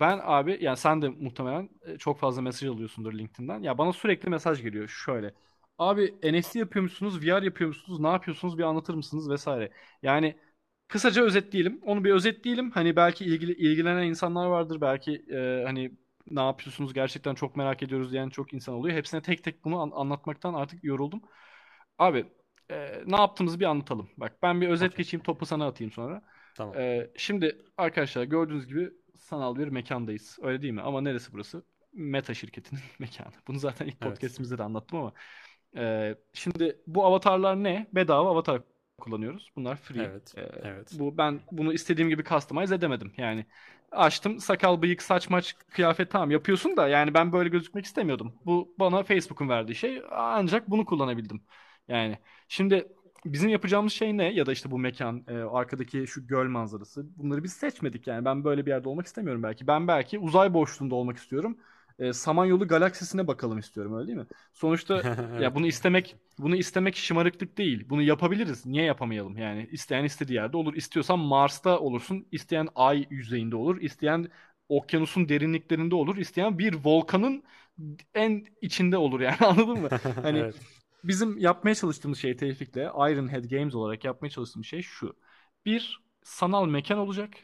ben abi yani sen de muhtemelen e, çok fazla mesaj alıyorsundur LinkedIn'den. Ya bana sürekli mesaj geliyor şöyle. Abi NFT yapıyor musunuz? VR yapıyor musunuz? Ne yapıyorsunuz? Bir anlatır mısınız vesaire. Yani kısaca özetleyelim. Onu bir özetleyelim. Hani belki ilgili ilgilenen insanlar vardır. Belki e, hani ne yapıyorsunuz gerçekten çok merak ediyoruz diyen çok insan oluyor. Hepsine tek tek bunu an- anlatmaktan artık yoruldum. Abi e, ne yaptığımızı bir anlatalım. Bak ben bir özet Okey. geçeyim topu sana atayım sonra. Tamam. E, şimdi arkadaşlar gördüğünüz gibi sanal bir mekandayız. Öyle değil mi? Ama neresi burası? Meta şirketinin mekanı. Bunu zaten ilk Evet. podcastimizde de anlattım ama. e, şimdi bu avatarlar ne? Bedava avatar kullanıyoruz. Bunlar free. Evet. E, Evet. bu ben bunu istediğim gibi customize edemedim. Yani açtım sakal, bıyık, saç, maç, kıyafet tamam yapıyorsun da yani ben böyle gözükmek istemiyordum. Bu bana Facebook'un verdiği şey ancak bunu kullanabildim. Yani şimdi bizim yapacağımız şey ne? Ya da işte bu mekan, e, arkadaki şu göl manzarası. Bunları biz seçmedik yani. Ben böyle bir yerde olmak istemiyorum belki. Ben belki uzay boşluğunda olmak istiyorum. E, Samanyolu galaksisine bakalım istiyorum öyle değil mi? Sonuçta ya bunu istemek bunu istemek şımarıklık değil. Bunu yapabiliriz. Niye yapamayalım? Yani isteyen istediği yerde olur. İstiyorsan Mars'ta olursun. isteyen Ay yüzeyinde olur. isteyen okyanusun derinliklerinde olur. isteyen bir volkanın en içinde olur yani anladın mı? Hani Evet. Bizim yapmaya çalıştığımız şey Tevfik'le Ironhead Games olarak yapmaya çalıştığımız şey şu. Bir sanal mekan olacak.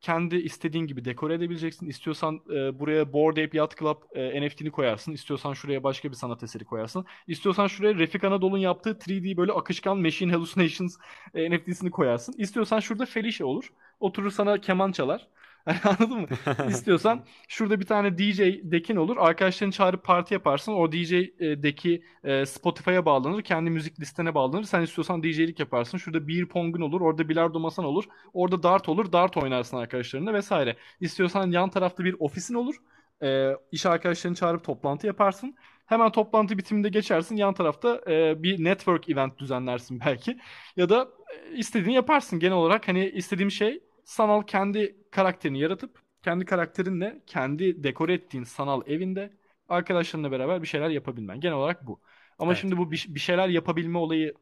Kendi istediğin gibi dekore edebileceksin. İstiyorsan e, buraya Bored Ape Yacht Club e, NFT'ni koyarsın. İstiyorsan şuraya başka bir sanat eseri koyarsın. İstiyorsan şuraya Refik Anadolu'nun yaptığı 3D böyle akışkan Machine Hallucinations e, NFT'sini koyarsın. İstiyorsan şurada Felicia olur. Oturur sana keman çalar. Anladın mı? İstiyorsan şurada bir tane DJ dekin olur. Arkadaşlarını çağırıp parti yaparsın. O DJ e, deki e, Spotify'a bağlanır. Kendi müzik listene bağlanır. Sen istiyorsan DJ'lik yaparsın. Şurada beer pong'un olur. Orada bilardo masan olur. Orada dart olur. Dart oynarsın arkadaşlarınla vesaire. İstiyorsan yan tarafta bir ofisin olur. E, iş arkadaşlarını çağırıp toplantı yaparsın. Hemen toplantı bitiminde geçersin. Yan tarafta e, bir network event düzenlersin belki. Ya da e, istediğini yaparsın. Genel olarak hani istediğim şey sanal kendi karakterini yaratıp kendi karakterinle kendi dekore ettiğin sanal evinde arkadaşlarınla beraber bir şeyler yapabilmen. Genel olarak bu. Ama Evet. şimdi bu bir, bir şeyler yapabilme olayı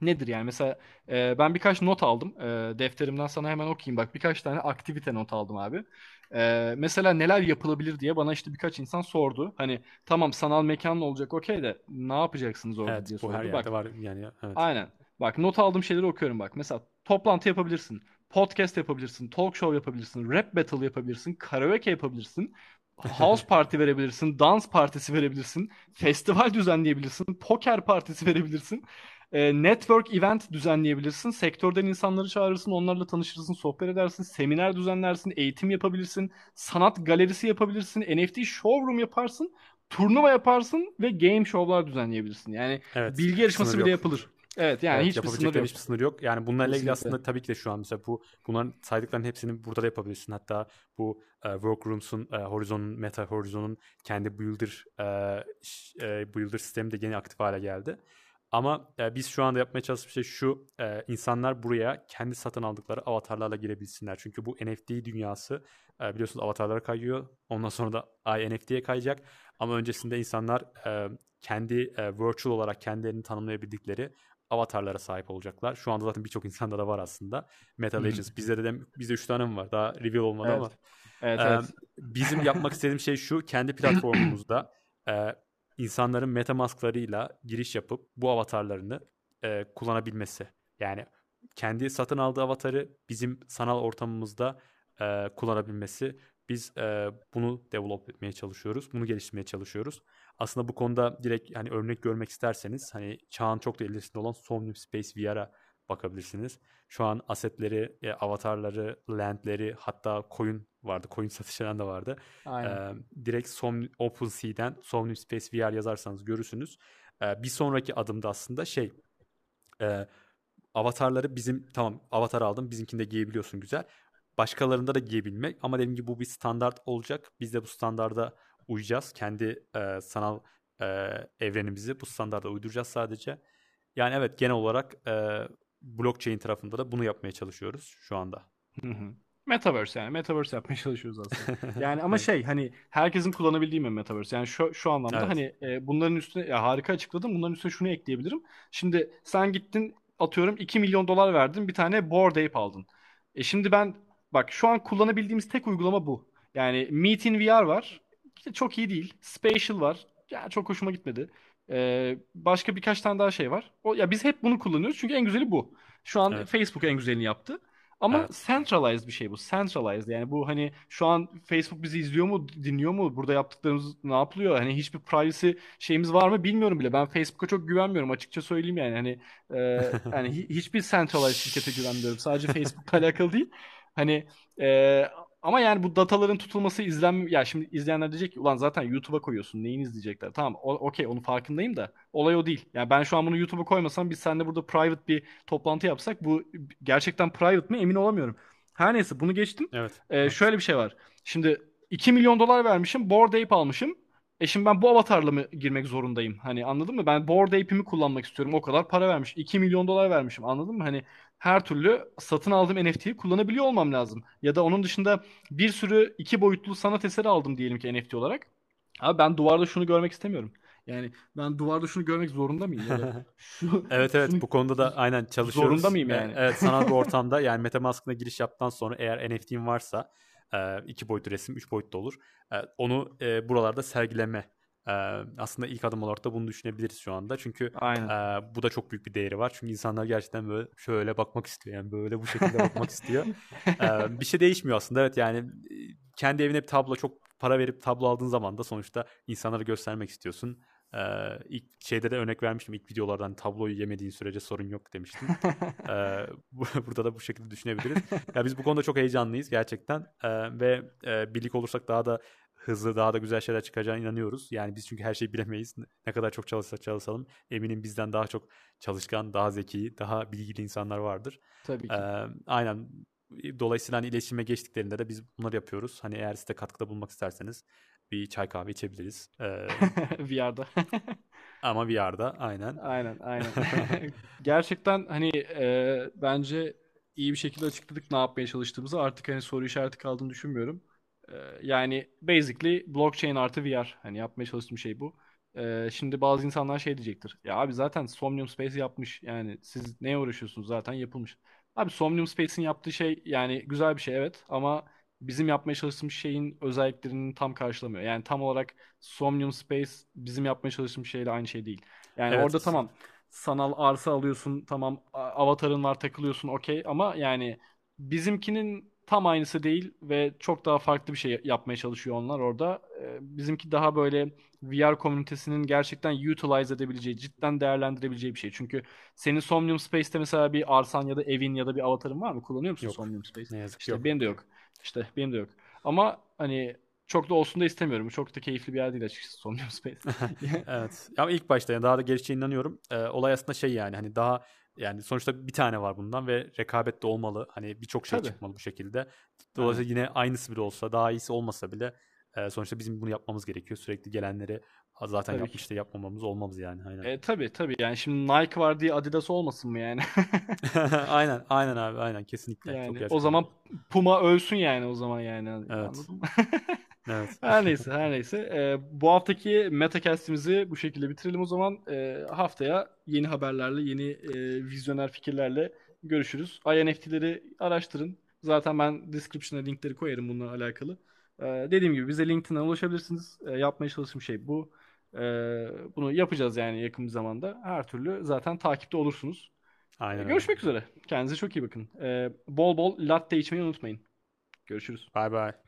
nedir yani? Mesela e, ben birkaç not aldım. E, defterimden sana hemen okuyayım. Bak birkaç tane aktivite not aldım abi. E, mesela neler yapılabilir diye bana işte birkaç insan sordu. Hani tamam sanal mekan olacak okey de ne yapacaksınız orada Evet. diye her sordu. yerde Bak var yani. Evet. Aynen. Bak not aldığım şeyleri okuyorum bak. Mesela toplantı yapabilirsin. Podcast yapabilirsin. Talk show yapabilirsin. Rap battle yapabilirsin. Karaoke yapabilirsin. House party verebilirsin. Dans partisi verebilirsin. Festival düzenleyebilirsin. Poker partisi verebilirsin. E, network event düzenleyebilirsin. Sektörden insanları çağırırsın. Onlarla tanışırsın. Sohbet edersin. Seminer düzenlersin. Eğitim yapabilirsin. Sanat galerisi yapabilirsin. NFT showroom yaparsın. Turnuva yaparsın ve game show'lar düzenleyebilirsin. Yani Evet. bilgi yarışması bile yok. yapılır. Evet yani Evet, hiçbir sınır yapabileceklerin yok. hiçbir sınırı yok. Yani bunlarla ilgili Kesinlikle. aslında tabii ki de şu an mesela bu bunların saydıklarının hepsini burada da yapabilirsin. Hatta bu e, Workrooms'un, e, Horizon'un, Meta Horizon'un kendi Builder e, e, Builder sistemi de yeni aktif hale geldi. Ama e, biz şu anda yapmaya çalıştığımız şey şu. e, insanlar buraya kendi satın aldıkları avatarlarla girebilsinler. Çünkü bu NFT dünyası e, biliyorsunuz avatarlara kayıyor. Ondan sonra da NFT'ye kayacak. Ama öncesinde insanlar e, kendi e, virtual olarak kendilerini tanımlayabildikleri avatarlara sahip olacaklar. Şu anda zaten birçok insanda da var aslında. Meta. Legends. Bizde de bizde 3 tane mi var? Daha reveal olmadı Evet. ama. Evet Ee, evet. bizim yapmak istediğim şey şu. Kendi platformumuzda e, insanların metamasklarıyla giriş yapıp bu avatarlarını e, kullanabilmesi. Yani kendi satın aldığı avatarı bizim sanal ortamımızda e, kullanabilmesi. Biz e, bunu develop etmeye çalışıyoruz. Bunu geliştirmeye çalışıyoruz. Aslında bu konuda direkt hani örnek görmek isterseniz hani çağın çok da ilerisinde olan Somnium Space VR'a bakabilirsiniz. Şu an asetleri, e, avatarları, landleri hatta coin vardı. Coin satışları da vardı. Aynen. Ee, direkt Som OpenSea'den Somnium Space VR yazarsanız görürsünüz. Ee, bir sonraki adımda aslında şey e, avatarları bizim tamam avatar aldım bizimkini de giyebiliyorsun güzel. Başkalarında da giyebilmek ama dediğim gibi bu bir standart olacak. Biz de bu standarda uyacağız. Kendi e, sanal e, evrenimizi bu standarda uyduracağız sadece. Yani evet genel olarak e, blockchain tarafında da bunu yapmaya çalışıyoruz şu anda. Hı hı. Metaverse yani. Metaverse yapmaya çalışıyoruz aslında. Yani ama Evet. şey hani herkesin kullanabildiği mi Metaverse? Yani şu, şu anlamda Evet. hani e, bunların üstüne ya harika açıkladım. Bunların üstüne şunu ekleyebilirim. Şimdi sen gittin atıyorum 2 milyon dolar verdin bir tane Bored Ape aldın. E şimdi ben bak şu an kullanabildiğimiz tek uygulama bu. Yani Meet in VR var. Çok iyi değil. Spatial var. Yani çok hoşuma gitmedi. Ee, başka birkaç tane daha şey var. O, ya biz hep bunu kullanıyoruz çünkü en güzeli bu. Şu an Evet. Facebook en güzelini yaptı. Ama Evet. centralized bir şey bu. Centralized yani bu hani şu an Facebook bizi izliyor mu, dinliyor mu? Burada yaptıklarımız ne yapılıyor? Hani hiçbir privacy şeyimiz var mı bilmiyorum bile. Ben Facebook'a çok güvenmiyorum açıkça söyleyeyim yani. Hani e, yani hi- hiçbir centralized şirkete güvenmiyorum. Sadece Facebook'la alakalı değil. Hani e, ama yani bu dataların tutulması izlen ya şimdi izleyenler diyecek ki ulan zaten YouTube'a koyuyorsun. Neyini izleyecekler? Tamam o- okey onun farkındayım da olay o değil. Yani ben şu an bunu YouTube'a koymasam biz seninle burada private bir toplantı yapsak bu gerçekten private mi emin olamıyorum. Her neyse bunu geçtim. Evet. Ee, Evet. şöyle bir şey var. Şimdi 2 milyon dolar vermişim. Bored Ape almışım. E şimdi ben bu avatarla mı girmek zorundayım? Hani anladın mı? Ben Bored Ape'imi kullanmak istiyorum. O kadar para vermiş. 2 milyon dolar vermişim. Anladın mı? Hani her türlü satın aldığım NFT'yi kullanabiliyor olmam lazım. Ya da onun dışında bir sürü iki boyutlu sanat eseri aldım diyelim ki NFT olarak. Abi ben duvarda şunu görmek istemiyorum. Yani ben duvarda şunu görmek zorunda mıyım? Ya da şu, Evet evet şunu bu konuda da aynen çalışıyoruz. Zorunda mıyım E, yani? Evet sanal bir ortamda yani MetaMask'ına giriş yaptıktan sonra eğer NFT'in varsa e, iki boyutlu resim, üç boyutlu olur. E, Onu buralarda sergileme. E, Aslında ilk adım olarak da bunu düşünebiliriz şu anda. Çünkü e, bu da çok büyük bir değeri var. Çünkü insanlar gerçekten böyle şöyle bakmak istiyor. Yani böyle bu şekilde bakmak istiyor. E, Bir şey değişmiyor aslında. Evet yani kendi evine bir tablo çok para verip tablo aldığın zaman da sonuçta insanlara göstermek istiyorsun. Ee, ilk şeyde de örnek vermiştim ilk videolardan tabloyu yemediğin sürece sorun yok demiştim. Ee, bu- burada da bu şekilde düşünebiliriz. Ya biz bu konuda çok heyecanlıyız gerçekten Ee, ve e, birlik olursak daha da hızlı, daha da güzel şeyler çıkacağına inanıyoruz. Yani biz çünkü her şeyi bilemeyiz. Ne- kadar çok çalışsak çalışalım eminim bizden daha çok çalışkan, daha zeki, daha bilgili insanlar vardır. Tabii ki. Ee, aynen. Dolayısıyla hani iletişime geçtiklerinde de biz bunları yapıyoruz. Hani eğer siz de katkıda bulunmak isterseniz bir çay kahve içebiliriz. Ee, VR'da. ama VR'da aynen. Aynen, aynen. Gerçekten hani e, bence iyi bir şekilde açıkladık ne yapmaya çalıştığımızı. Artık hani soru işareti kaldığını düşünmüyorum. E, yani basically blockchain artı VR. Hani yapmaya çalıştığım şey bu. E, şimdi bazı insanlar şey diyecektir. Ya abi zaten Somnium Space yapmış. Yani siz neye uğraşıyorsunuz zaten yapılmış. Abi Somnium Space'in yaptığı şey yani güzel bir şey evet ama bizim yapmaya çalıştığımız şeyin özelliklerini tam karşılamıyor. Yani tam olarak Somnium Space bizim yapmaya çalıştığımız şeyle aynı şey değil. Yani Evet. orada tamam sanal arsa alıyorsun tamam avatarın var takılıyorsun okey ama yani bizimkinin tam aynısı değil ve çok daha farklı bir şey yapmaya çalışıyor onlar orada. Ee, bizimki daha böyle VR komünitesinin gerçekten utilize edebileceği, cidden değerlendirebileceği bir şey. Çünkü senin Somnium Space'te mesela bir arsan ya da evin ya da bir avatarın var mı? Kullanıyor musun Yok. Somnium Space? Ne yazık ki İşte yok. benim de yok. İşte benim de yok. Ama hani çok da olsun da istemiyorum. Çok da keyifli bir yer değil açıkçası Somnium Space. Evet. Ama ilk başta yani daha da gelişeceğine inanıyorum. Ee, olay aslında şey yani hani daha yani sonuçta bir tane var bundan ve rekabet de olmalı. Hani birçok şey Tabii. çıkmalı bu şekilde. Dolayısıyla yine aynısı bile olsa daha iyisi olmasa bile e, sonuçta bizim bunu yapmamız gerekiyor. Sürekli gelenleri "Ha, zaten Tabii yapmış da yapmamamız olmamız yani. Aynen. E, tabii tabii yani şimdi Nike var diye Adidas olmasın mı yani? aynen, aynen abi, aynen kesinlikle. Çok Yani o gerçekten. zaman Puma ölsün yani o zaman yani Evet. anladın mı? Evet. Her neyse her neyse. E, bu haftaki Metacast'imizi bu şekilde bitirelim o zaman. E, haftaya yeni haberlerle, yeni e, vizyoner fikirlerle görüşürüz. INFT'leri araştırın. Zaten ben description'a linkleri koyarım bununla alakalı. E, dediğim gibi bize LinkedIn'den ulaşabilirsiniz. E, yapmaya çalıştığım şey bu. E, bunu yapacağız yani yakın bir zamanda. Her türlü zaten takipte olursunuz. Aynen öyle. Görüşmek üzere. Kendinize çok iyi bakın. Ee, bol bol latte içmeyi unutmayın. Görüşürüz. Bye bye.